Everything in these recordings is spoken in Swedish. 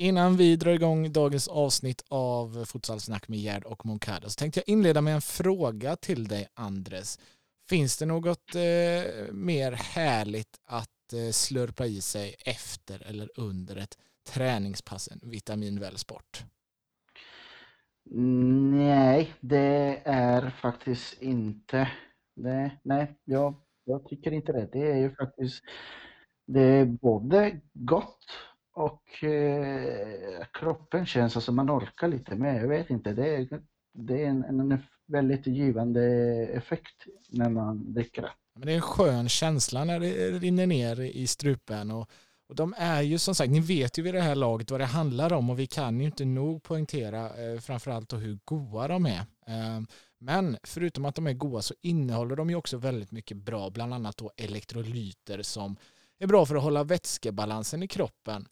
Innan vi drar igång dagens avsnitt av Futsalsnack med Gerd och Moncada så tänkte jag inleda med en fråga till dig Andres. Finns det något eh, mer härligt att eh, slurpa i sig efter eller under ett träningspass än vitaminväl sport? Nej, det är faktiskt inte det. Nej, jag, jag tycker inte det. Det är ju faktiskt det är både gott och eh, kroppen känns, alltså man orkar lite mer. Jag vet inte, det är, det är en, en väldigt givande effekt när man dricker det. Men det är en skön känsla när det rinner ner i strupen och, och de är ju som sagt, ni vet ju vid det här laget vad det handlar om och vi kan ju inte nog poängtera eh, framförallt hur goda de är. Eh, men förutom att de är goda så innehåller de ju också väldigt mycket bra, bland annat då elektrolyter som är bra för att hålla vätskebalansen i kroppen.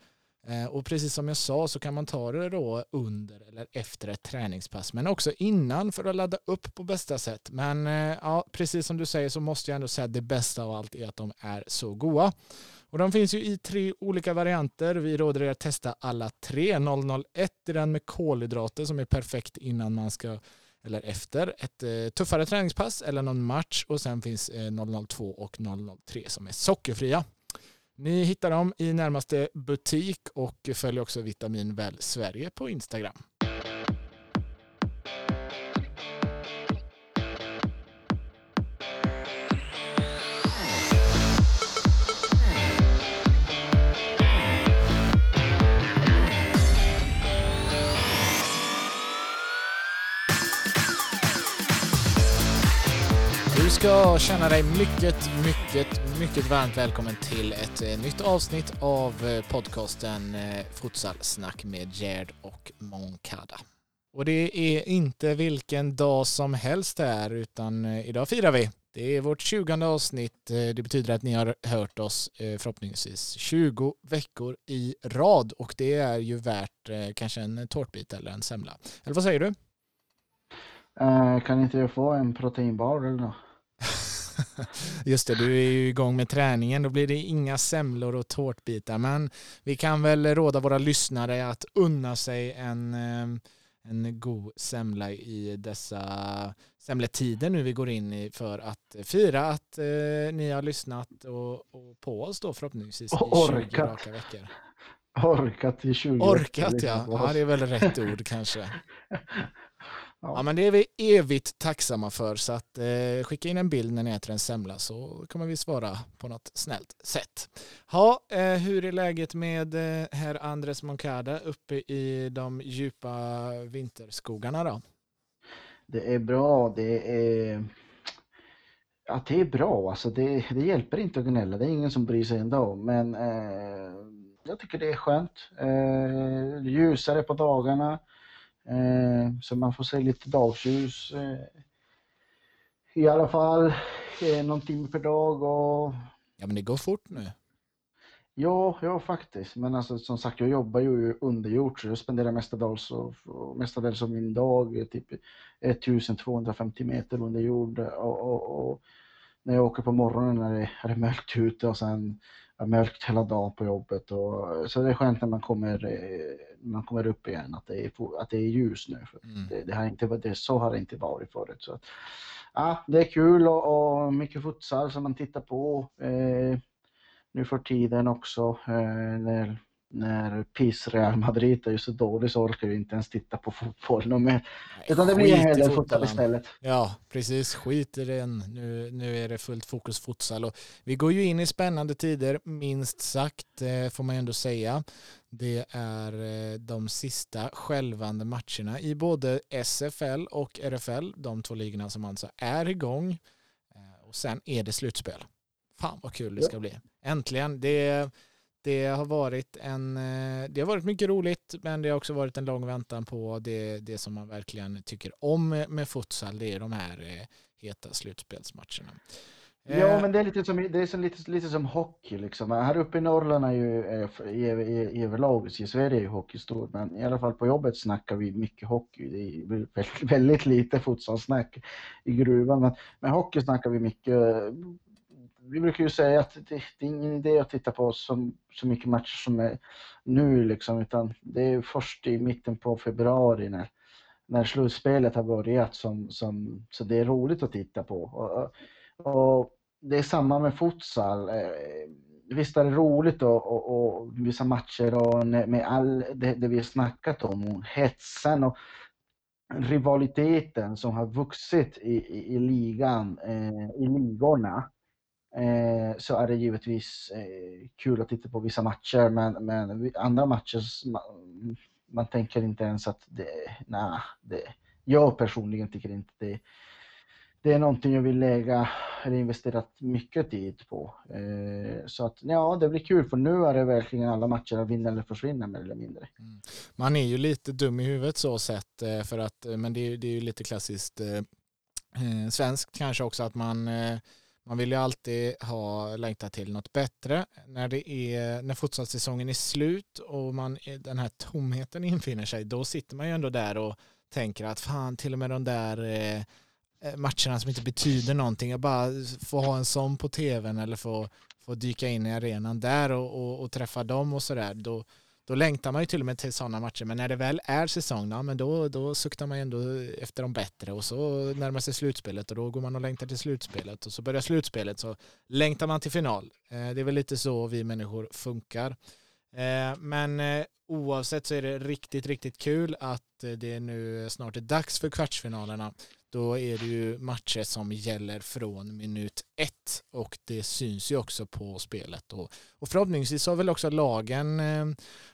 Eh, och precis som jag sa så kan man ta det då under eller efter ett träningspass men också innan för att ladda upp på bästa sätt. Men eh, ja, precis som du säger så måste jag ändå säga att det bästa av allt är att de är så goda. Och de finns ju i tre olika varianter. Vi råder er att testa alla tre. 001 är den med kolhydrater som är perfekt innan man ska eller efter ett eh, tuffare träningspass eller någon match och sen finns 002 och 003 som är sockerfria. Ni hittar dem i närmaste butik och följ också Vitamin Väl Sverige på Instagram. Ska känna dig mycket, mycket, mycket varmt välkommen till ett eh, nytt avsnitt av eh, podcasten eh, Futsalsnack med Gerd och Moncada. Och det är inte vilken dag som helst här utan eh, idag firar vi. Det är vårt 20 avsnitt. Det betyder att ni har hört oss förhoppningsvis 20 veckor i rad och det är ju värt kanske en tårtbit eller en semla. Eller vad säger du? kan inte jag få en proteinbar eller något? Just det, du är ju igång med träningen. Då blir det inga semlor och tårtbitar. Men vi kan väl råda våra lyssnare att unna sig en, eh, en god semla i dessa semletider nu vi går in i för att fira att eh, ni har lyssnat och, och på oss då förhoppningsvis i 20 raka veckor. Orkat i 20 Orkat ja. ja, det är väl rätt ord kanske. Ja. ja. men det är vi evigt tacksamma för så att eh, skicka in en bild när ni äter en semla så kommer vi svara på något snällt sätt. Ja, eh, hur är läget med eh, herr Andres Moncada uppe i de djupa vinterskogarna då? Det är bra, det är Ja, det är bra. Alltså det, det hjälper inte att gnälla. Det är ingen som bryr sig ändå. Men eh, jag tycker det är skönt. Eh, ljusare på dagarna. Eh, så man får se lite dagljus eh, i alla fall eh, någon timme per dag. Och... Ja men det går fort nu. Ja, ja faktiskt. Men alltså, som sagt, jag jobbar ju underjord så jag spenderar mestadels, och mestadels av min dag typ 1250 meter under jord. Och, och, och, när jag åker på morgonen när det är mörkt ute och sen är mörkt hela dagen på jobbet. Och, så det är skönt när man kommer, när man kommer upp igen att det är, att det är ljus nu. För mm. det, det, har inte, det, så har det inte varit förut. Så, ja, det är kul och, och mycket futsal som man tittar på eh, nu för tiden också. Eh, när, när PIS Real Madrid är ju så dålig så orkar vi inte ens titta på fotboll mer. Utan det blir en hel del futsal istället. Ja, precis. Skit i den. Nu, nu är det fullt fokus futsal. Och vi går ju in i spännande tider, minst sagt, eh, får man ändå säga. Det är eh, de sista skälvande matcherna i både SFL och RFL, de två ligorna som alltså är igång. Eh, och sen är det slutspel. Fan vad kul det ska bli. Äntligen. Det är det har varit en, eh, det har varit mycket roligt men det har också varit en lång väntan på det, det som man verkligen tycker om med futsal. Det är de här eh, heta slutspelsmatcherna. Ja, eh, men det är lite som, det är som, lite, lite som hockey liksom. Här uppe i Norrland är ju i, i, överlag, i Sverige är ju hockey stor, men i alla fall på jobbet snackar vi mycket hockey. Det är väldigt, väldigt lite futsalsnack i gruvan, men, men hockey snackar vi mycket vi brukar ju säga att det, det, är ingen idé att titta på så, så mycket matcher som är nu liksom, utan det är först i mitten på februari när, när slutspelet har börjat som, som så det är roligt att titta på. Och, och det är samma med futsal. Eh, visst är det roligt och, och, och vissa matcher och med all det, det vi har snackat om, hetsen och rivaliteten som har vuxit i, i, i ligan, eh, i ligorna, eh, så är det givetvis eh, kul att titta på vissa matcher, men, men andra matcher, man, man tänker inte ens att det, nej, det, jag personligen tycker inte det, det är någonting jag vill lägga eller investerat mycket tid på. Eh, så att ja, det blir kul för nu är det verkligen alla matcher vinna eller försvinna mer eller mindre. Mm. Man är ju lite dum i huvudet så sett eh, för att, eh, men det är, det är ju lite klassiskt eh, eh, svenskt kanske också att man eh, man vill ju alltid ha längtat till något bättre. När, det är, när fotbollssäsongen är slut och man, den här tomheten infinner sig, då sitter man ju ändå där och tänker att fan, till och med de där eh, eh, matcherna som inte betyder någonting. Jag bara får ha en sån på tvn eller få, få dyka in i arenan där och, och, och träffa dem och sådär. Då, då längtar man ju till och med till sådana matcher. Men när det väl är säsong, ja, men då, då suktar man ju ändå efter de bättre och så närmar sig slutspelet och då går man och längtar till slutspelet och så börjar slutspelet så längtar man till final. Eh, det är väl lite så vi människor funkar. Eh, men oavsett så är det riktigt, riktigt kul att det nu snart är dags för kvartsfinalerna då är det ju matcher som gäller från minut ett och det syns ju också på spelet. Och, och förhoppningsvis har väl också lagen eh,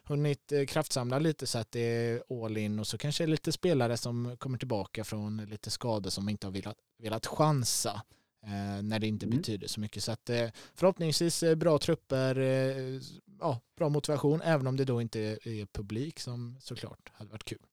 hunnit eh, kraftsamla lite så att det är all in och så kanske lite spelare som kommer tillbaka från lite skador som inte har velat, velat chansa eh, när det inte mm. betyder så mycket. Så att eh, förhoppningsvis eh, bra trupper, eh, ja, bra motivation, även om det då inte är publik som såklart hade varit kul.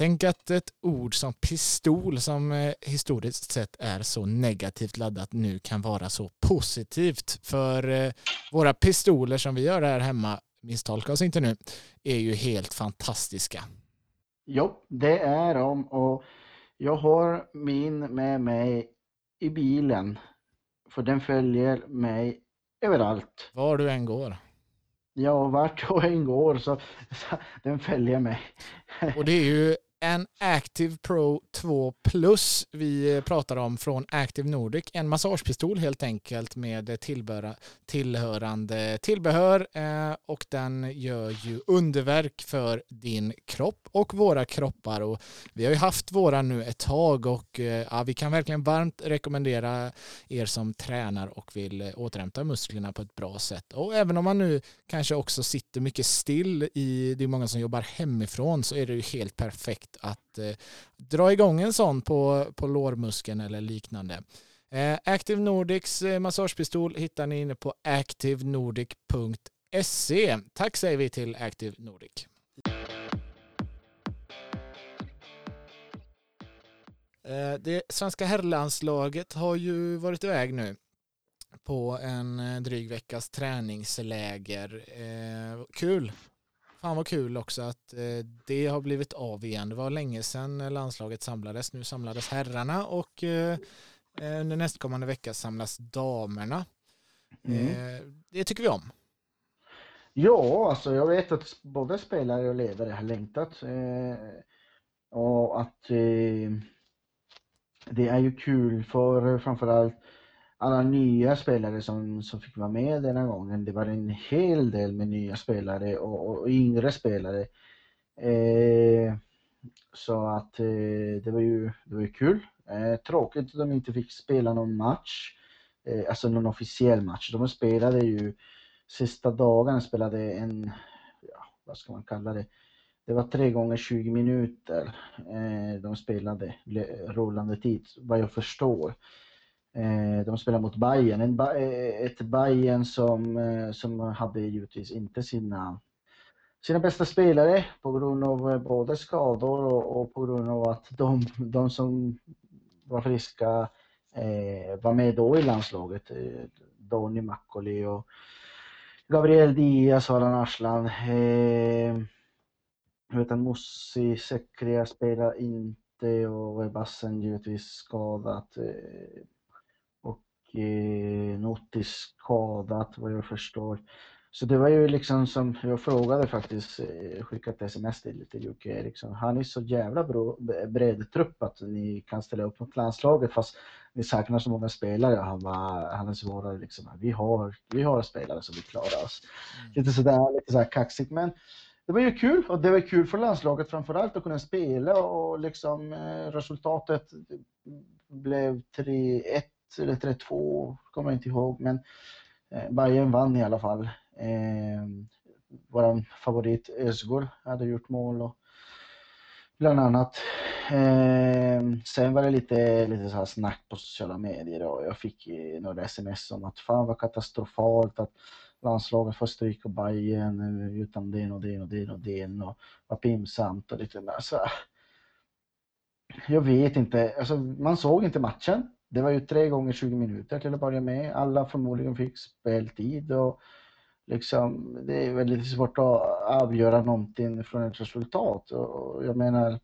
Tänk att ett ord som pistol som eh, historiskt sett är så negativt laddat nu kan vara så positivt. För eh, våra pistoler som vi gör här hemma, misstolka oss inte nu, är ju helt fantastiska. Jo, det är de och jag har min med mig i bilen för den följer mig överallt. Var du än går. Ja, vart jag än går så, så den följer mig. Och det är ju en Active Pro 2 Plus vi eh, pratar om från Active Nordic. En massagepistol helt enkelt med tillhörande tillbehör eh, och den gör ju underverk för din kropp och våra kroppar. Och vi har ju haft våra nu ett tag och eh, ja, vi kan verkligen varmt rekommendera er som tränar och vill eh, återhämta musklerna på ett bra sätt. Och även om man nu kanske också sitter mycket still i, det är många som jobbar hemifrån så är det ju helt perfekt att eh, dra igång en sån på, på lårmuskeln eller liknande. Eh, Active Nordics eh, massagepistol hittar ni inne på activenordic.se. Tack säger vi till Active Nordic. Eh, det svenska herrlandslaget har ju varit iväg nu på en eh, dryg veckas träningsläger. Eh, kul Fan vad kul också att eh, det har blivit av igen. Det var länge sedan landslaget samlades. Nu samlades herrarna och eh, eh, under nästkommande vecka samlas damerna. Mm. Det tycker vi om. Ja, alltså jag vet att både spelare och ledare har längtat. och att det är ju kul för framförallt alla nya spelare som, som fick vara med denna gången. Det var en hel del med nya spelare och, och yngre spelare. Eh, så att eh, det var ju det var ju kul. Eh, tråkigt att de inte fick spela någon match, eh, alltså någon officiell match. De spelade ju sista dagarna spelade en, ja, vad ska man kalla det? Det var tre gånger 20 minuter eh, de spelade rullande tid, vad jag förstår. Eh, de spelar mot Bayern, en, eh, ett Bayern som, eh, som hade givetvis inte sina, sina bästa spelare på grund av eh, både skador och, och på grund av att de, de som var friska eh, var med då i landslaget. Eh, Donny Makkoli och Gabriel Diaz och Allan Arslan. Eh, jag vet att Sekria spelar inte och Bassen givetvis skadat. Eh, eh, Notis skadat vad jag förstår. Så det var ju liksom som jag frågade faktiskt, eh, skickat sms till, till Jocke Eriksson. Har ni så jävla bra, bred trupp att ni kan ställa upp mot landslaget fast ni saknar så många spelare? Han, var, han svarade liksom vi har, vi har spelare som vi klarar oss. Mm. Lite sådär, lite sådär kaxigt men det var ju kul och det var kul för landslaget framförallt att kunna spela och liksom eh, resultatet blev 3-1 eller 3-2, kommer jag inte ihåg men eh, Bayern vann i alla fall. Eh, Vår favorit Özgur hade gjort mål och bland annat. Eh, sen var det lite, lite så här snack på sociala medier och jag fick eh, några sms om att fan vad katastrofalt att landslaget får stryk och Bayern eh, utan den och den och den och den och vad pinsamt och lite där. Så, jag vet inte, alltså, man såg inte matchen. Det var ju tre gånger 20 minuter till att börja med. Alla förmodligen fick speltid och liksom, det är väldigt svårt att avgöra någonting från ett resultat. Och jag menar,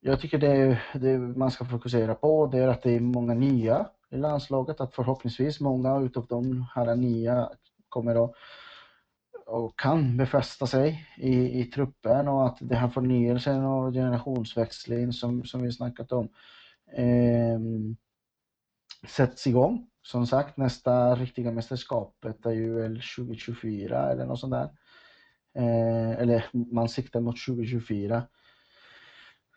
jag tycker det, det man ska fokusera på det är att det är många nya i landslaget, att förhoppningsvis många utav de här nya kommer att och kan befästa sig i, i truppen och att det här förnyelsen och generationsväxlingen som, som vi snackat om eh, Ehm, sätts igång som sagt, nästa riktiga mästerskapet är ju väl 2024 eller något sånt där. Eh, eller man siktar mot 2024.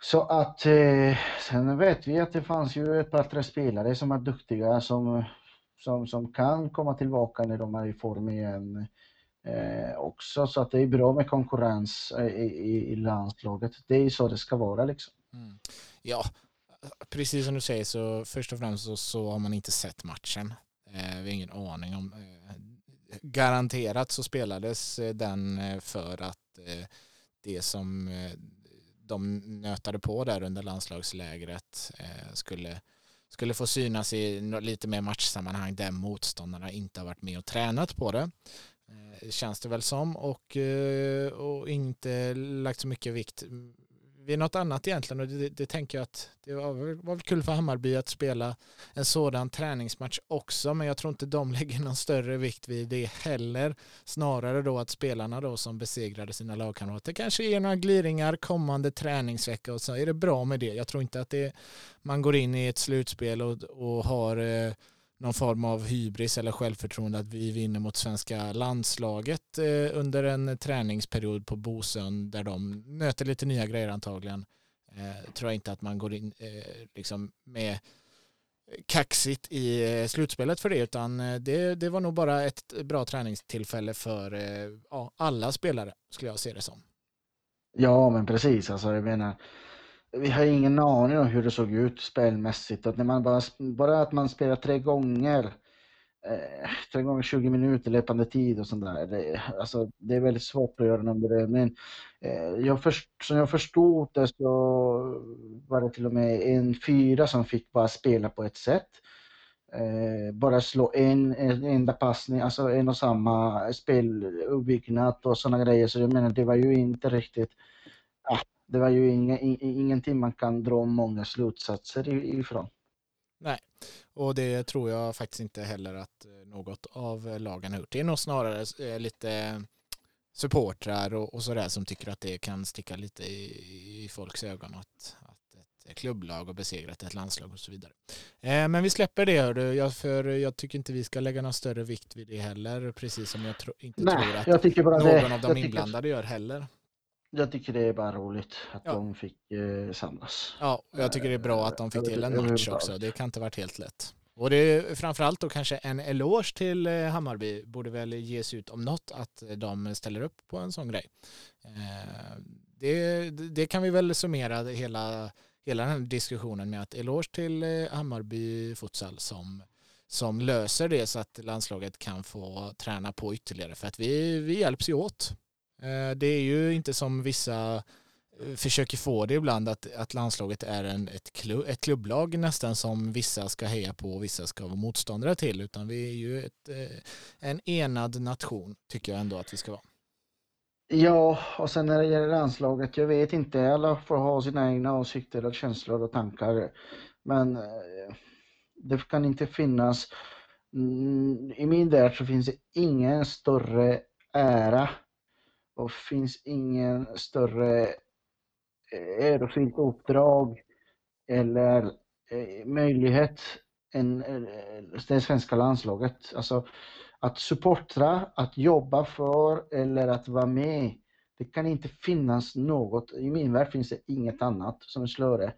Så att eh, sen vet vi att det fanns ju ett par tre spelare som är duktiga som, som, som kan komma tillbaka när de är i form igen eh, också. Så att det är bra med konkurrens i, i, i landslaget. Det är så det ska vara liksom. Mm. Ja, precis som du säger så först och främst så, så har man inte sett matchen. Eh, vi har ingen aning om. Eh, garanterat så spelades eh, den eh, för att eh, det som eh, de nötade på där under landslagslägret eh, skulle, skulle få synas i lite mer matchsammanhang där motståndarna inte har varit med och tränat på det. Känns det väl som och, och inte lagt så mycket vikt vid något annat egentligen. Och det, det tänker jag att det var, var väl kul för Hammarby att spela en sådan träningsmatch också. Men jag tror inte de lägger någon större vikt vid det heller. Snarare då att spelarna då som besegrade sina lagkamrater kanske ger några gliringar kommande träningsvecka. Och så är det bra med det. Jag tror inte att det man går in i ett slutspel och, och har eh, någon form av hybris eller självförtroende att vi vinner mot svenska landslaget eh, under en träningsperiod på Bosön där de möter lite nya grejer antagligen. Eh, tror jag inte att man går in eh, liksom med kaxigt i eh, slutspelet för det utan eh, det, det var nog bara ett bra träningstillfälle för eh, ja, alla spelare skulle jag se det som. Ja men precis, alltså jag menar vi har ingen aning om hur det såg ut spelmässigt. Att när man bara, bara att man spelar tre gånger, eh, tre gånger 20 minuter löpande tid och sånt där. Det, alltså, det är väldigt svårt att göra någon bedömning. Eh, jag först, som jag förstod det så var det till och med en fyra som fick bara spela på ett sätt. Eh, bara slå en, en enda passning, alltså en och samma speluppbyggnad och sådana grejer. Så jag menar, det var ju inte riktigt ah, det var ju inga, ingenting man kan dra många slutsatser ifrån. Nej, och det tror jag faktiskt inte heller att eh, något av lagen har gjort. Det är nog snarare eh, lite supportrar och, och sådär som tycker att det kan sticka lite i, i folks ögon att, att ett klubblag har besegrat ett landslag och så vidare. Eh, men vi släpper det, hördu, jag, för jag tycker inte vi ska lägga någon större vikt vid det heller, precis som jag tro, inte Nej, tror att någon det, av de inblandade tycker... gör heller. Jag tycker det är bara roligt att ja. de fick eh, samlas. Ja, jag tycker det är bra att de fick till en match också. Det kan inte varit helt lätt. Och det är framförallt då kanske en eloge till eh, Hammarby borde väl ges ut om något att de ställer upp på en sån grej. Eh, det, det kan vi väl summera hela, hela den här diskussionen med att eloge till eh, Hammarby futsal som, som löser det så att landslaget kan få träna på ytterligare för att vi, vi hjälps ju åt. Eh, det är ju inte som vissa eh, försöker få det ibland att, att landslaget är en, ett, klubb, ett klubblag nästan som vissa ska heja på och vissa ska vara motståndare till utan vi är ju ett, eh, en enad nation tycker jag ändå att vi ska vara. Ja, och sen när det gäller landslaget, jag vet inte, alla får ha sina egna åsikter och känslor och tankar. Men det kan inte finnas, mm, i min värld så finns det ingen större ära och finns ingen större eh, ärofyllt uppdrag eller eh, möjlighet än eh, det svenska landslaget. Alltså, att supportra, att jobba för eller att vara med. Det kan inte finnas något, i min värld finns det inget annat som är slöre.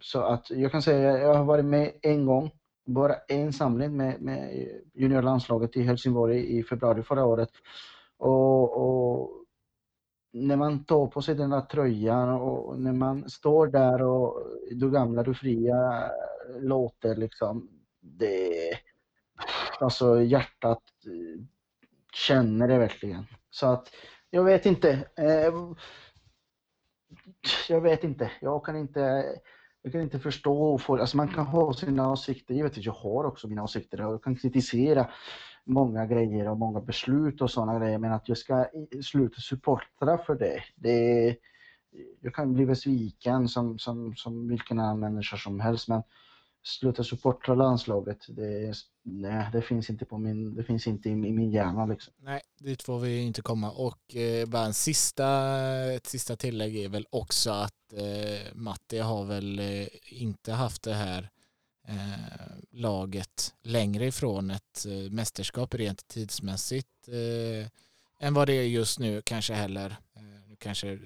Så att jag kan säga, att jag har varit med en gång, bara en samling med, med juniorlandslaget i Helsingborg i februari förra året. Och, och, när man tar på sig den där tröjan och när man står där och Du gamla, du fria låter liksom, det, Alltså hjärtat eh, känner det verkligen. Så att jag vet inte. Eh, jag vet inte. Jag kan inte, jag kan inte förstå folk. Alltså man kan ha sina åsikter. Givetvis, jag har också mina åsikter och jag kan kritisera många grejer och många beslut och sådana grejer. Men att jag ska sluta supportra för det, det jag kan bli besviken som, som, som vilken annan människa som helst. Men sluta supportra landslaget. Det, nej, det finns inte på min, det finns inte i, i min hjärna liksom. Nej, dit får vi inte komma. Och eh, bara en sista, ett sista tillägg är väl också att eh, Matti har väl eh, inte haft det här eh, laget längre ifrån ett eh, mästerskap rent tidsmässigt eh, än vad det är just nu kanske heller. Eh, kanske eh,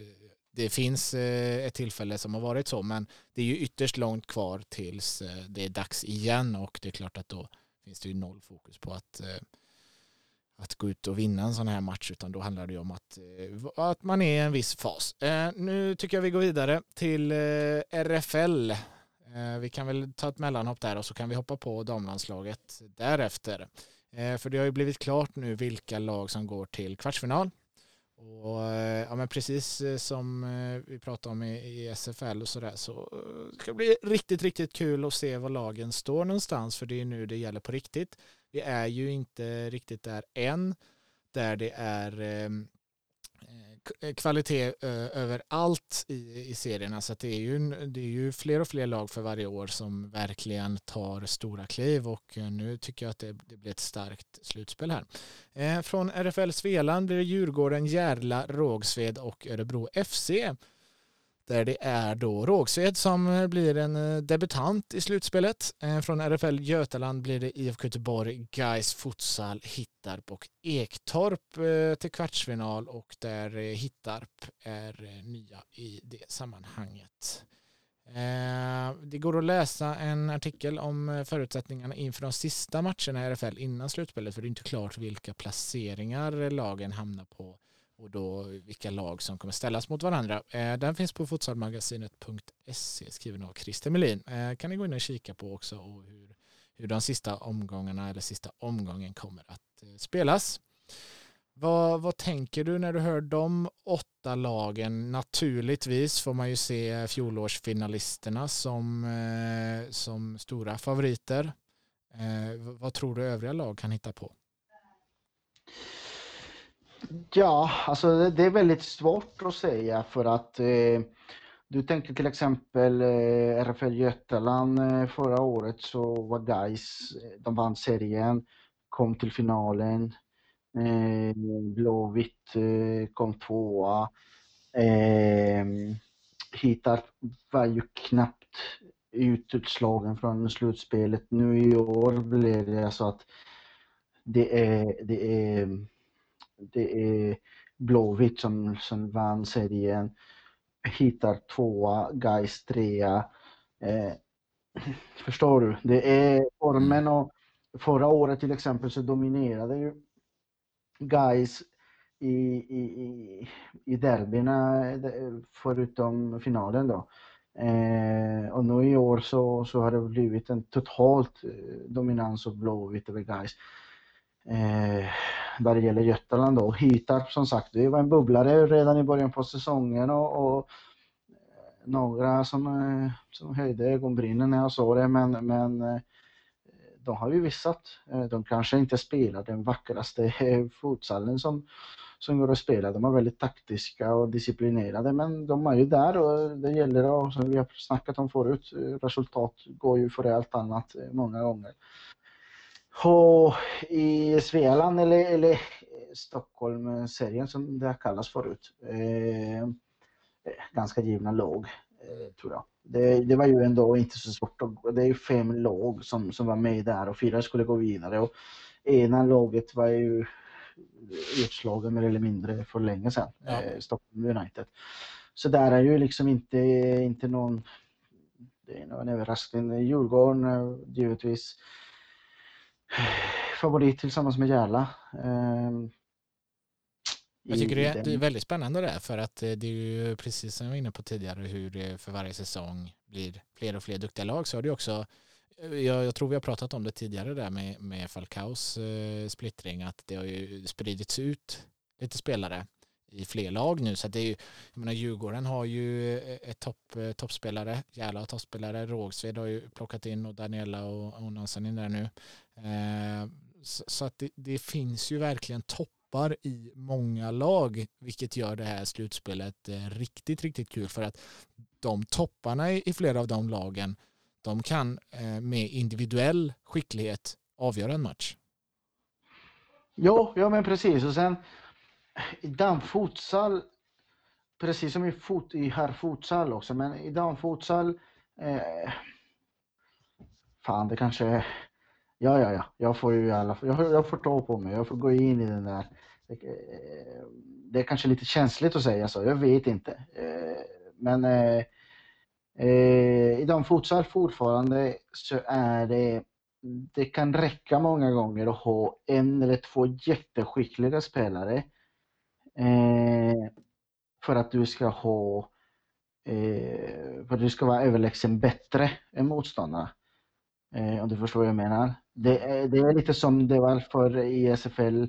det finns eh, ett tillfälle som har varit så, men det är ju ytterst långt kvar tills eh, det är dags igen och det är klart att då finns det ju noll fokus på att, eh, att gå ut och vinna en sån här match, utan då handlar det ju om att, eh, att man är i en viss fas. Eh, nu tycker jag vi går vidare till RFL. Eh, vi kan väl ta ett mellanhopp där och så kan vi hoppa på damlandslaget därefter. Eh, för det har ju blivit klart nu vilka lag som går till kvartsfinal och, eh, ja, men precis som vi pratade om i, i SFL och sådär så ska det bli riktigt, riktigt kul att se var lagen står någonstans för det är nu det gäller på riktigt. Vi är ju inte riktigt där än där det är Eh, Eh, kvalitet eh, överallt i, i serierna. Så det, är ju, det är ju fler och fler lag för varje år som verkligen tar stora kliv och eh, nu tycker jag att det, det blir ett starkt slutspel här. Eh, från RFL Svealand blir det Djurgården, Järla, Rågsved och Örebro FC där det är då Rågsved som eh, blir en eh, debutant i slutspelet. Eh, från RFL Götaland blir det IFK Göteborg, Gais Futsal, Hittarp och Ektorp till kvartsfinal och där Hittarp är nya i det sammanhanget. Det går att läsa en artikel om förutsättningarna inför de sista matcherna i RFL innan slutspelet för det är inte klart vilka placeringar lagen hamnar på och då vilka lag som kommer ställas mot varandra. Eh, den finns på futsalmagasinet.se skriven av Christer Melin. Eh, kan ni gå in och kika på också och hur, hur de sista omgångarna eller sista omgången kommer att eh, spelas. Vad, vad tänker du när du hör de åtta lagen? Naturligtvis får man ju se fjolårsfinalisterna som, som stora favoriter. Vad tror du övriga lag kan hitta på? Ja, alltså det är väldigt svårt att säga för att eh, du tänker till exempel eh, RFL Götaland eh, förra året så var Gais, eh, de vann serien, kom till finalen. Eh, Blåvitt eh, kom tvåa. Eh, Hittar var ju knappt ututslagen från slutspelet. Nu i år blev det så att det är, det är det är Blåvitt som, som vann serien, hittar tvåa, Gais trea. Eh, förstår du? Det är formen och förra året till exempel så dominerade ju Gais i, i, i, i derbyna eh, förutom finalen då. Eh, och nu i år så, så har det blivit en totalt eh, dominans av Blåvitt över Gais. Eh, där det gäller Götaland då. Hytarp som sagt, det var en bubblare redan i början på säsongen och, och eh, några som, eh, som höjde ögonbrynen när jag såg det men, men eh, de har ju visat, eh, de kanske inte spelar den vackraste eh, futsalen som, som går att spela. De är väldigt taktiska och disciplinerade men de är ju där och det gäller att, som vi har snackat om förut, eh, resultat går ju före allt annat många gånger. Och i Svealand eller, eller Stockholm-serien som det kallas förut, eh, ganska givna lag eh, tror jag. Det, det, var ju ändå inte så svårt. Det är ju fem lag som, som var med där och fyra skulle gå vidare. Och ena laget var ju utslagen mer eller mindre för länge sedan, ja. eh, Stockholm United. Så där är ju liksom inte, inte någon, det är någon överraskning. Djurgården eh, givetvis favorit tillsammans med Järla. Eh, jag tycker det är, det är, väldigt spännande det för att eh, det är ju precis som jag var inne på tidigare hur det för varje säsong blir fler och fler duktiga lag så har det också eh, jag, jag tror vi har pratat om det tidigare där med, med Falcaos eh, splittring att det har ju spridits ut lite spelare i fler lag nu så att det är ju, jag menar Djurgården har ju eh, ett topp, toppspelare, Järla har toppspelare, Rågsved har ju plockat in och Daniela och, och Nansen in där nu. Eh, så, så, att det, det finns ju verkligen toppar i många lag, vilket gör det här slutspelet eh, riktigt, riktigt kul för att de topparna i flera av de lagen, de kan eh, med individuell skicklighet avgöra en match. Ja, ja men precis och sen i damfutsal, precis som i, fot, i herrfutsal också, men i damfutsal eh, fan det kanske Ja, ja, ja. Jag får ju i alla fall, jag, jag får ta på mig. Jag får gå in i den där. Det, eh, är kanske lite känsligt att säga så. Jag vet inte. Eh, men eh, eh, i de fortfarande så är det det kan räcka många gånger att ha en eller två jätteskickliga spelare för att du ska ha för att du ska vara överlägsen bättre än motståndarna. Om du förstår vad jag menar. Det är, det är lite som det var för i SFL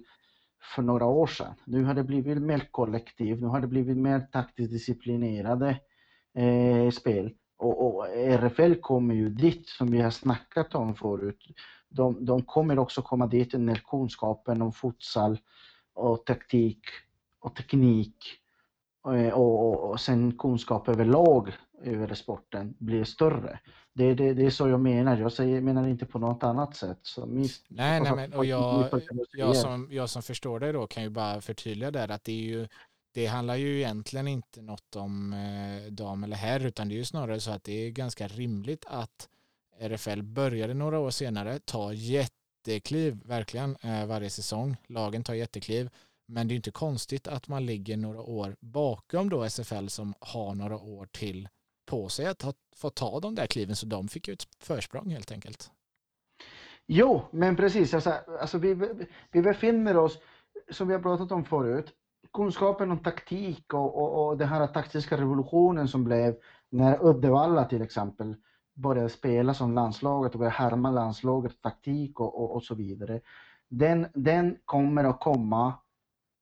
för några år sedan. Nu har det blivit mer kollektiv, nu har det blivit mer taktiskt disciplinerade eh, spel. Och, och, RFL kommer ju dit, som vi har snackat om förut. De, de kommer också komma dit när kunskapen om futsal och taktik och teknik eh, och, och, och sen kunskap överlag över sporten blir större. Det, det, det är så jag menar, jag säger, menar inte på något annat sätt. Så minst, nej, nej, men och jag, jag, som, jag som förstår det då kan ju bara förtydliga där att det är ju det handlar ju egentligen inte något om eh, dam eller herr utan det är ju snarare så att det är ganska rimligt att RFL började några år senare, ta jättekliv verkligen eh, varje säsong. Lagen tar jättekliv men det är inte konstigt att man ligger några år bakom då SFL som har några år till på sig att ha, få ta de där kliven så de fick ju ett försprång helt enkelt. Jo, men precis. Alltså, alltså vi, vi befinner oss, som vi har pratat om förut, kunskapen om taktik och, och, och den här taktiska revolutionen som blev när Uddevalla till exempel började spela som landslaget och började härma landslaget taktik och, och, och, så vidare. Den, den kommer att komma,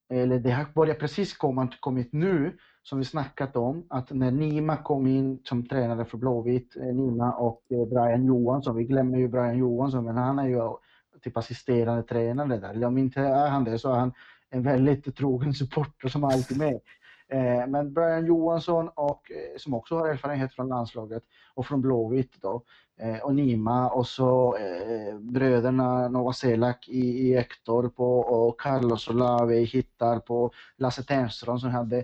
eller det har börjat precis komma, kommit nu som vi snackat om, att när Nima kom in som tränare för Blåvitt, eh, Nima och eh, Brian Johansson, vi glömmer ju Brian Johansson, men han är ju eh, typ assisterande tränare där. Om inte är han det så är han en väldigt trogen supporter som alltid med. Men Brian Johansson, och, som också har erfarenhet från landslaget och från Blåvitt då, och Nima och så bröderna Novaselak i, i Ektorp och, och Carlos Olave i Hittarp och Lasse Tenström som hade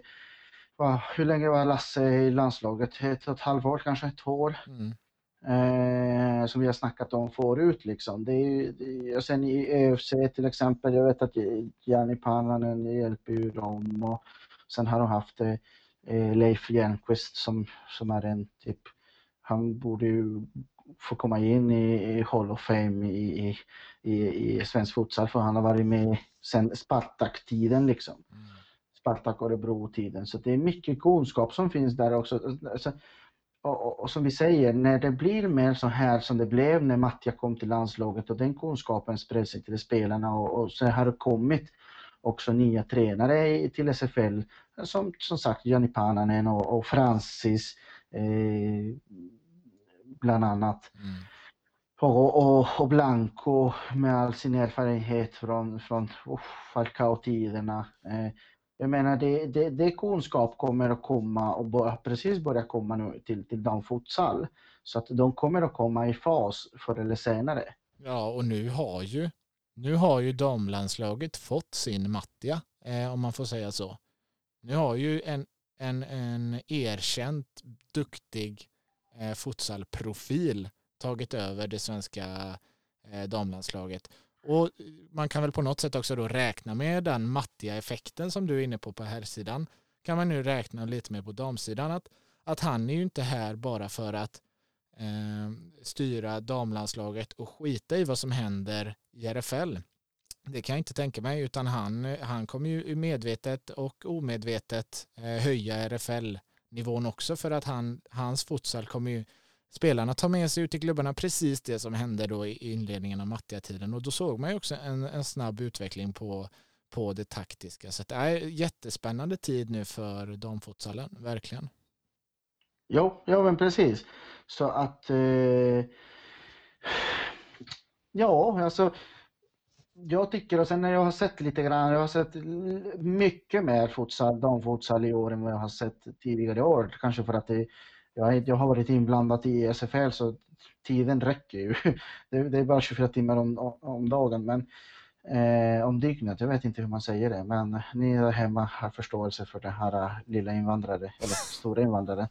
wow, hur länge var Lasse i landslaget? Ett och ett halvår kanske, två år. Mm. Eh, som vi har snackat om förut liksom. Det är, det, och sen i ÖFC till exempel, jag vet att Jani Pannanen hjälper ju dem och sen har de haft eh, Leif Järnqvist som, som är en typ, han borde ju få komma in i, i Hall of Fame i, i, i, i svensk futsal för han har varit med sen Spartak-tiden liksom. Mm. Spartak Örebro-tiden. Så det är mycket kunskap som finns där också. Alltså, och, och, och, som vi säger, när det blir mer så här som det blev när Mattia kom till landslaget och den kunskapen spred sig till spelarna och, och så har det kommit också nya tränare till SFL som som sagt Jani Pananen och, och Francis eh, bland annat. Mm. och, och, och Blanco med all sin erfarenhet från, från oh, Falcao-tiderna. Eh, jag menar, det, det, det kunskap kommer att komma och bör, precis börja komma nu till, till damfutsal. Så att de kommer att komma i fas förr eller senare. Ja, och nu har ju, nu har ju damlandslaget fått sin Mattia, eh, om man får säga så. Nu har ju en, en, en erkänt duktig eh, futsalprofil tagit över det svenska eh, damlandslaget. Och man kan väl på något sätt också då räkna med den mattiga effekten som du är inne på på här sidan kan man nu räkna lite mer på damsidan att, att han är ju inte här bara för att eh, styra damlandslaget och skita i vad som händer i RFL. Det kan jag inte tänka mig utan han, han kommer ju medvetet och omedvetet eh, höja RFL-nivån också för att han, hans futsal kommer ju spelarna tar med sig ut i klubbarna precis det som hände då i inledningen av Mattia-tiden och då såg man ju också en, en snabb utveckling på, på det taktiska. Så det är äh, jättespännande tid nu för damfutsalen, verkligen. Jo, ja men precis. Så att eh, ja, alltså jag tycker och sen när jag har sett lite grann, jag har sett mycket mer futsal, damfutsal i år än vad jag har sett tidigare år. Kanske för att det jag, jag har varit inblandad i SFL så tiden räcker ju. Det, det är bara 24 timmar om, om dagen, men eh, om dygnet. Jag vet inte hur man säger det, men ni där hemma har förståelse för den här eh, lilla invandraren, eller stora invandraren.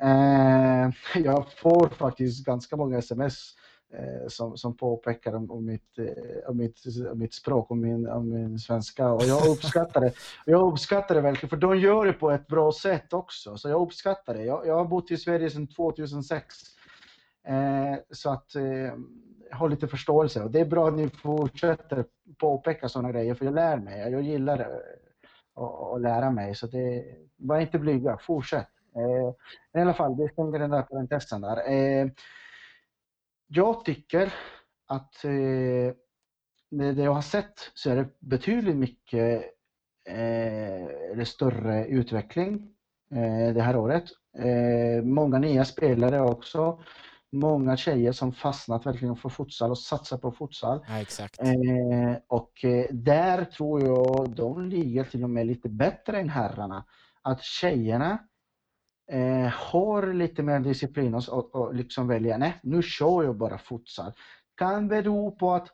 Eh, jag får faktiskt ganska många sms Eh, som, som påpekar om, om, mitt, eh, om, mitt, om mitt språk, om min, om min svenska. Och jag uppskattar det. Jag uppskattar det verkligen, för de gör det på ett bra sätt också. Så jag uppskattar det. Jag, jag har bott i Sverige sedan 2006. Eh, så att eh, ha lite förståelse. Och det är bra att ni fortsätter påpeka sådana grejer, för jag lär mig. Jag gillar eh, att lära mig. Så det, var inte blyga, fortsätt. Eh, I alla fall, vi stänger den där parentesen där. Eh, jag tycker att eh, det jag har sett så är det betydligt mycket eh, större utveckling eh, det här året. Eh, många nya spelare också. Många tjejer som fastnat verkligen för futsal och satsar på futsal. Ja, exakt. Eh, och eh, där tror jag de ligger till och med lite bättre än herrarna. Att tjejerna eh, har lite mer disciplin och, och, och liksom väljer nej nu kör jag bara futsal. Kan bero på att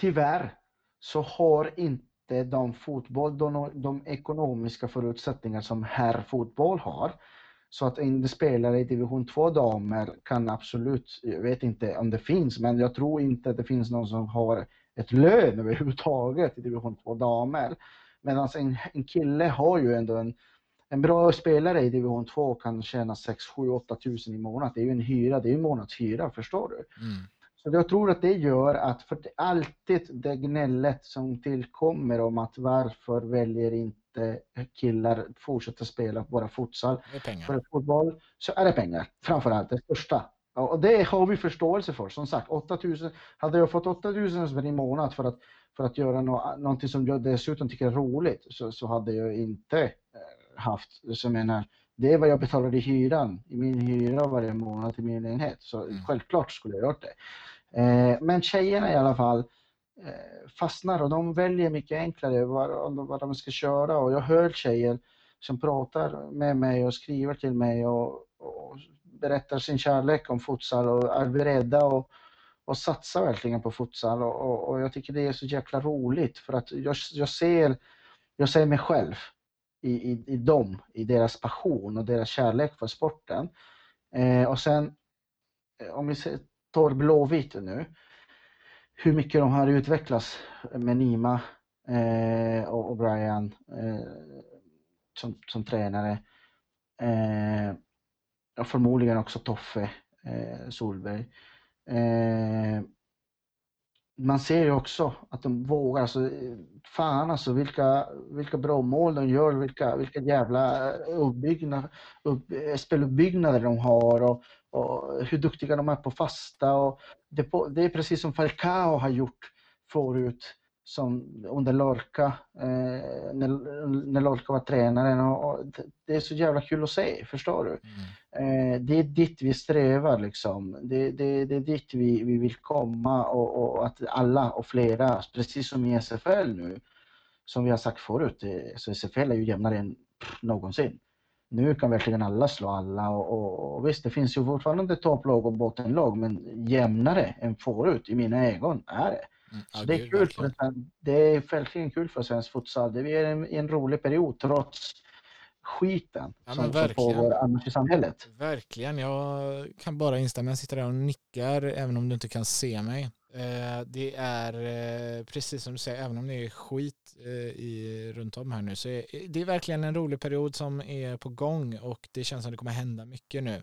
tyvärr så har inte de fotboll de, de ekonomiska förutsättningar som herrfotboll har. Så att en spelare i division 2 damer kan absolut, jag vet inte om det finns, men jag tror inte att det finns någon som har ett lön överhuvudtaget i division 2 damer. Medan en, en kille har ju ändå en en bra spelare i division 2 kan tjäna 6, 7, 8 tusen i månaden. Det är ju en hyra, det är ju månadshyra, förstår du? Mm. Så jag tror att det gör att, för det alltid det gnället som tillkommer om att varför väljer inte killar fortsätta spela bara futsal för fotboll, så är det pengar, framförallt det största. Och det har vi förståelse för. Som sagt, 8000, hade jag fått 8000 spänn i månad för att, för att göra no, någonting som jag dessutom tycker är roligt så, så hade jag inte eh, haft. Så menar, det är vad jag betalar i hyran, i min hyra varje månad till min lägenhet. Så mm. självklart skulle jag gjort det. Eh, men tjejerna i alla fall eh, fastnar och de väljer mycket enklare vad, vad de ska köra. Och jag hör tjejer som pratar med mig och skriver till mig och, och berättar sin kärlek om futsal och är beredda och, och satsar verkligen på futsal. Och, och, och, jag tycker det är så jäkla roligt för att jag, jag ser jag ser mig själv i, i, i dem, i deras passion och deras kärlek för sporten. Eh, och sen eh, om vi tar Blåvitt nu, hur mycket de har utvecklats med Nima eh, och, och, Brian eh, som, som tränare. Eh, och förmodligen också Toffe eh, Solberg eh, man ser ju också att de vågar, alltså, fan alltså vilka, vilka bra mål de gör, vilka, vilka jävla eh, uppbyggnad, upp, eh, speluppbyggnader de har och, och, hur duktiga de är på fasta. Och det, det är precis som Falcao har gjort förut som under Lorca, eh, när, när Lorca var tränaren. Och, och, det är så jävla kul att se, förstår du? Mm. Eh, det är dit vi strävar liksom. Det, det, det är dit vi, vi vill komma och, och, att alla och flera, precis som i SFL nu, som vi har sagt förut, eh, så SFL är ju jämnare än någonsin. Nu kan verkligen alla slå alla och, och, och visst, det finns ju fortfarande topplag och bottenlag, men jämnare än förut i mina ögon är det. Mm, så det är kul för, det är verkligen kul för svensk futsal. Det är en, en rolig period trots skiten ja, som, som pågår annars i samhället. Verkligen, jag kan bara instämma. Jag sitter där och nickar även om du inte kan se mig. Eh, det är eh, precis som du säger, även om det är skit eh, i, runt om här nu så är det är verkligen en rolig period som är på gång och det känns som det kommer hända mycket nu.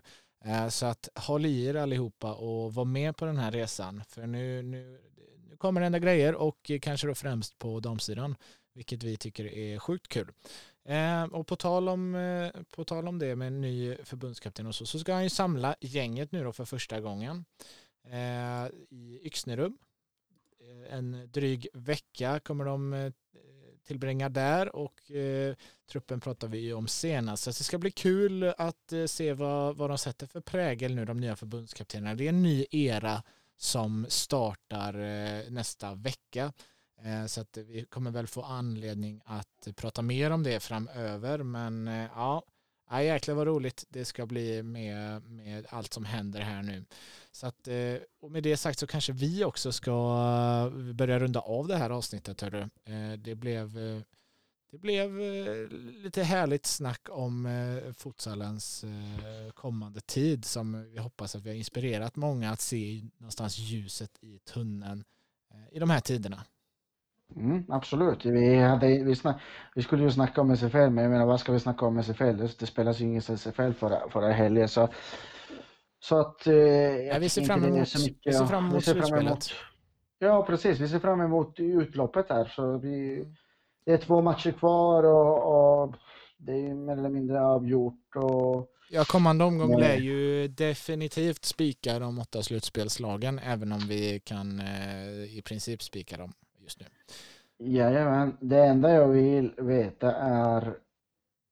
Så att håll i er allihopa och var med på den här resan för nu, nu kommer det hända grejer och kanske då främst på damsidan, vilket vi tycker är sjukt kul. Eh, och på tal, om, eh, på tal om det med en ny förbundskapten och så, så ska han ju samla gänget nu då för första gången eh, i Yxnerum. Eh, en dryg vecka kommer de eh, tillbringa där och eh, truppen pratar vi ju om senast. Så det ska bli kul att eh, se vad, vad de sätter för prägel nu, de nya förbundskaptenerna. Det är en ny era som startar eh, nästa vecka. Eh, så att vi kommer väl få anledning att prata mer om det framöver. Men eh, ja, ja jäklar vad roligt det ska bli med, med allt som händer här nu. Så att, eh, och med det sagt så kanske vi också ska eh, börja runda av det här avsnittet. Hörru. Eh, det blev det blev eh, lite härligt snack om eh, futsalens eh, kommande tid som vi hoppas att vi har inspirerat många att se någonstans ljuset i tunneln i de här tiderna. Mm, absolut. Vi, hade, vi, snack, vi skulle ju snacka om SFL, men jag menar vad ska vi snacka om SFL? Det spelas ju ingen SFL förra, förra helgen. Så, så att... Eh, ja, vi ser fram emot, mycket, vi ser fram emot slutspelet. Ja, precis. Vi ser fram emot utloppet här. Så vi, mm det är två matcher kvar och, och det är mer eller mindre avgjort. Och, ja, kommande omgång lär ju definitivt spika de åtta slutspelslagen, även om vi kan eh, i princip spika dem just nu. Jajamän, det enda jag vill veta är,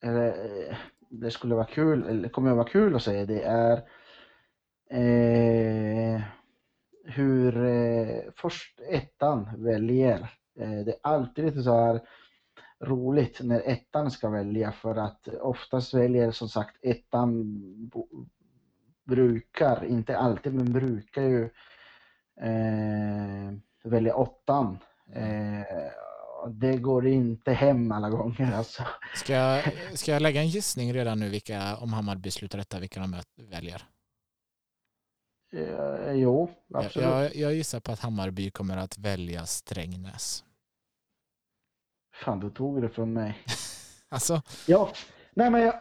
eller, det skulle vara kul, eller kommer att vara kul att säga, det är eh, hur eh, först ettan väljer. Eh, det är alltid lite så här roligt när ettan ska välja för att oftast väljer som sagt ettan brukar, inte alltid, men brukar ju eh, välja åttan. Eh, det går inte hem alla gånger alltså. Ska jag, ska jag lägga en gissning redan nu vilka, om Hammarby slutar detta, vilka de väljer? Eh, jo, absolut. Jag, jag gissar på att Hammarby kommer att välja Strängnäs. Fan, du tog det från mig. alltså? Ja, nej men jag,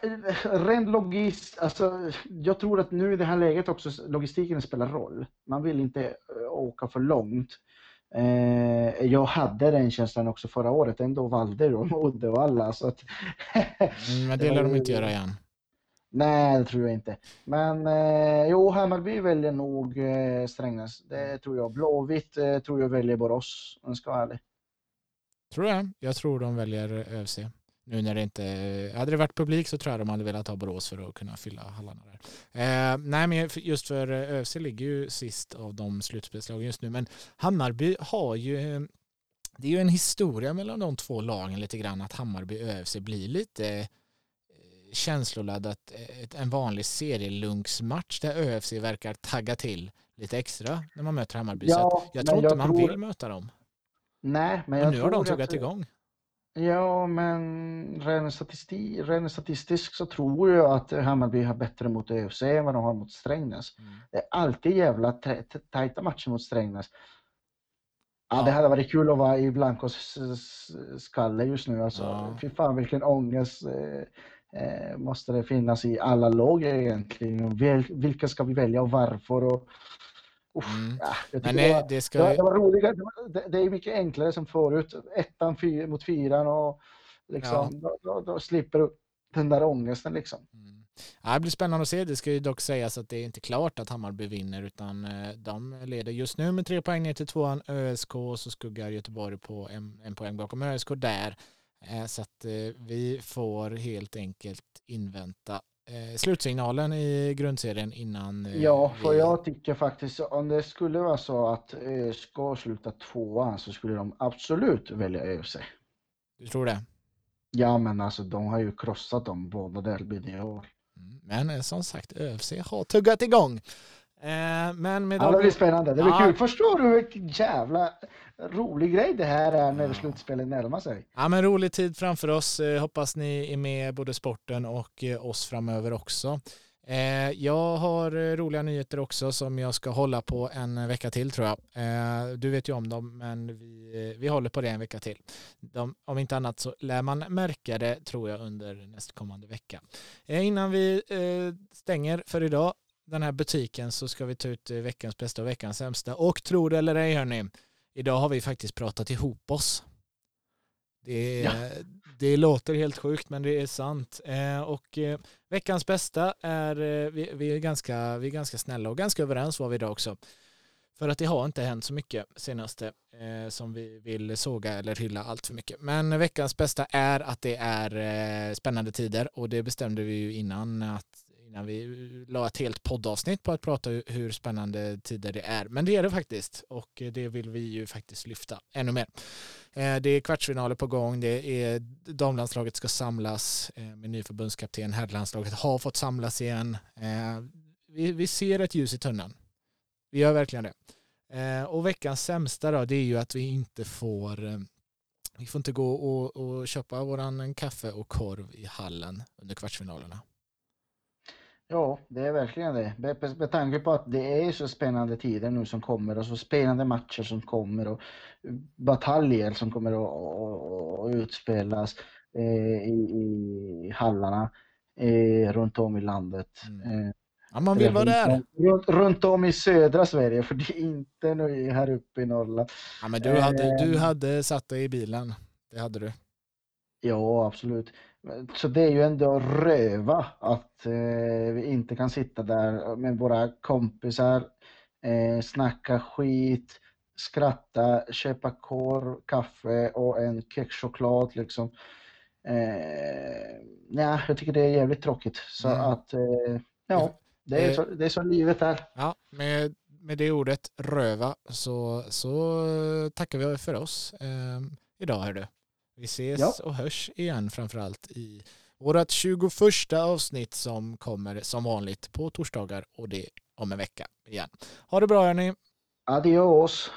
rent logist, alltså, jag tror att nu i det här läget också logistiken spelar roll. Man vill inte eh, åka för långt. Eh, jag hade den känslan också förra året, ändå valde de Uddevalla. Så att, mm, men det lär de inte göra igen. Nej, det tror jag inte. Men eh, jo, Hammarby väljer nog eh, Strängnäs. Det tror jag. Blåvitt eh, tror jag väljer Borås, om jag ska vara ärlig. Tror jag. Jag tror de väljer eh, ÖFC. Nu när det inte, eh, hade det varit publik så tror jag de hade velat ha Borås för att kunna fylla hallarna där. Eh, nej men just för eh, ÖFC ligger ju sist av de slutspelslagen just nu men Hammarby har ju det är ju en historia mellan de två lagen lite grann att Hammarby och ÖFC blir lite eh, känsloladdat en vanlig serielunksmatch där ÖFC verkar tagga till lite extra när man möter Hammarby. Ja, jag tror inte man tror... vill möta dem. Nej, men jag och nu har de tuggat igång. Ja, men rent, statistik, statistiskt så tror jag att Hammarby har bättre mot ÖFC än vad de har mot Strängnäs. Mm. Det är alltid jävla tajta matcher mot Strängnäs. Ja, ja, det hade varit kul att vara i Blancos skalle just nu. Alltså, ja. Fy fan vilken ångest eh, måste det finnas i alla lag egentligen. Vilka ska vi välja och varför? Och, Mm. Ja, Men nej, det, var, ska... det, var, det var roligare. Det, det, är mycket enklare som förut. Ettan fyr, mot fyran och liksom, ja. då, då, då, slipper du den där ångesten. Liksom. Mm. Ja, det blir spännande att se. Det ska ju dock sägas att det är inte klart att Hammarby vinner utan eh, de leder just nu med tre poäng ner till tvåan ÖSK och så skuggar Göteborg på en, en poäng bakom ÖSK där. Eh, så att vi får helt enkelt invänta slutsignalen i grundserien innan. Ja, för vi... jag tycker faktiskt om det skulle vara så att ÖSK slutar tvåan så skulle de absolut välja ÖFC. Du tror det? Ja, men alltså de har ju krossat dem båda derbyn i år. Mm, men eh, som sagt, ÖFC har tuggat igång. Eh, men med ja, det blir spännande. Det blir ja. kul. Förstår du vilken jävla rolig grej det här är när ja. slutspelet närmar sig? Ja, men rolig tid framför oss. Eh, hoppas ni är med både sporten och oss framöver också. Eh, jag har eh, roliga nyheter också som jag ska hålla på en vecka till tror jag. Eh, du vet ju om dem men vi, vi håller på det en vecka till. De, om inte annat så lär man märka det tror jag under nästkommande vecka. Innan vi stänger för idag den här butiken så ska vi ta ut veckans bästa och veckans sämsta. Och tro det eller ej hörni, idag har vi faktiskt pratat ihop oss. Det, ja. det låter helt sjukt men det är sant. Eh, och eh, veckans bästa är, eh, vi, vi, är ganska, vi är ganska snälla och ganska överens var vi idag också. För att det har inte hänt så mycket senaste som vi vill såga eller hylla allt för mycket. Men veckans bästa är att det är spännande tider och det bestämde vi ju innan att innan vi la ett helt poddavsnitt på att prata hur spännande tider det är. Men det är det faktiskt och det vill vi ju faktiskt lyfta ännu mer. Eh, det är kvartsfinaler på gång, det är damlandslaget ska samlas eh, med ny förbundskapten, herrlandslaget har fått samlas igen. Eh, vi, ser ett ljus i tunneln. Vi gör verkligen det. Och veckans sämsta då, det är ju att vi inte får vi får inte gå och, och köpa våran kaffe och korv i hallen under kvartsfinalerna. Ja, det är verkligen det. Med, med tanke på att det är så spännande tider nu som kommer och så spännande matcher som kommer och bataljer som kommer att, att, utspelas eh, i, i hallarna eh, runt om i landet. Mm. Eh, ja, man vill vara där. Runt, runt, om i södra Sverige, för det är inte nu här uppe i Norrland. Ja, men du hade, du eh. hade satt dig i bilen. Det hade du. Ja, absolut. Så det är ju ändå röva att eh, vi inte kan sitta där med våra kompisar, eh, snacka skit, skratta, köpa korv, kaffe och en kexchoklad liksom. Eh, ja, jag tycker det är jävligt tråkigt. Så mm. att, eh, ja, det är, eh, så, det är så livet är. Ja, med, med det ordet röva så, så tackar vi för oss eh, idag. Hör du. Vi ses ja. och hörs igen framförallt i vårt 21 avsnitt som kommer som vanligt på torsdagar och det om en vecka igen. Ha det bra hörni. Adios.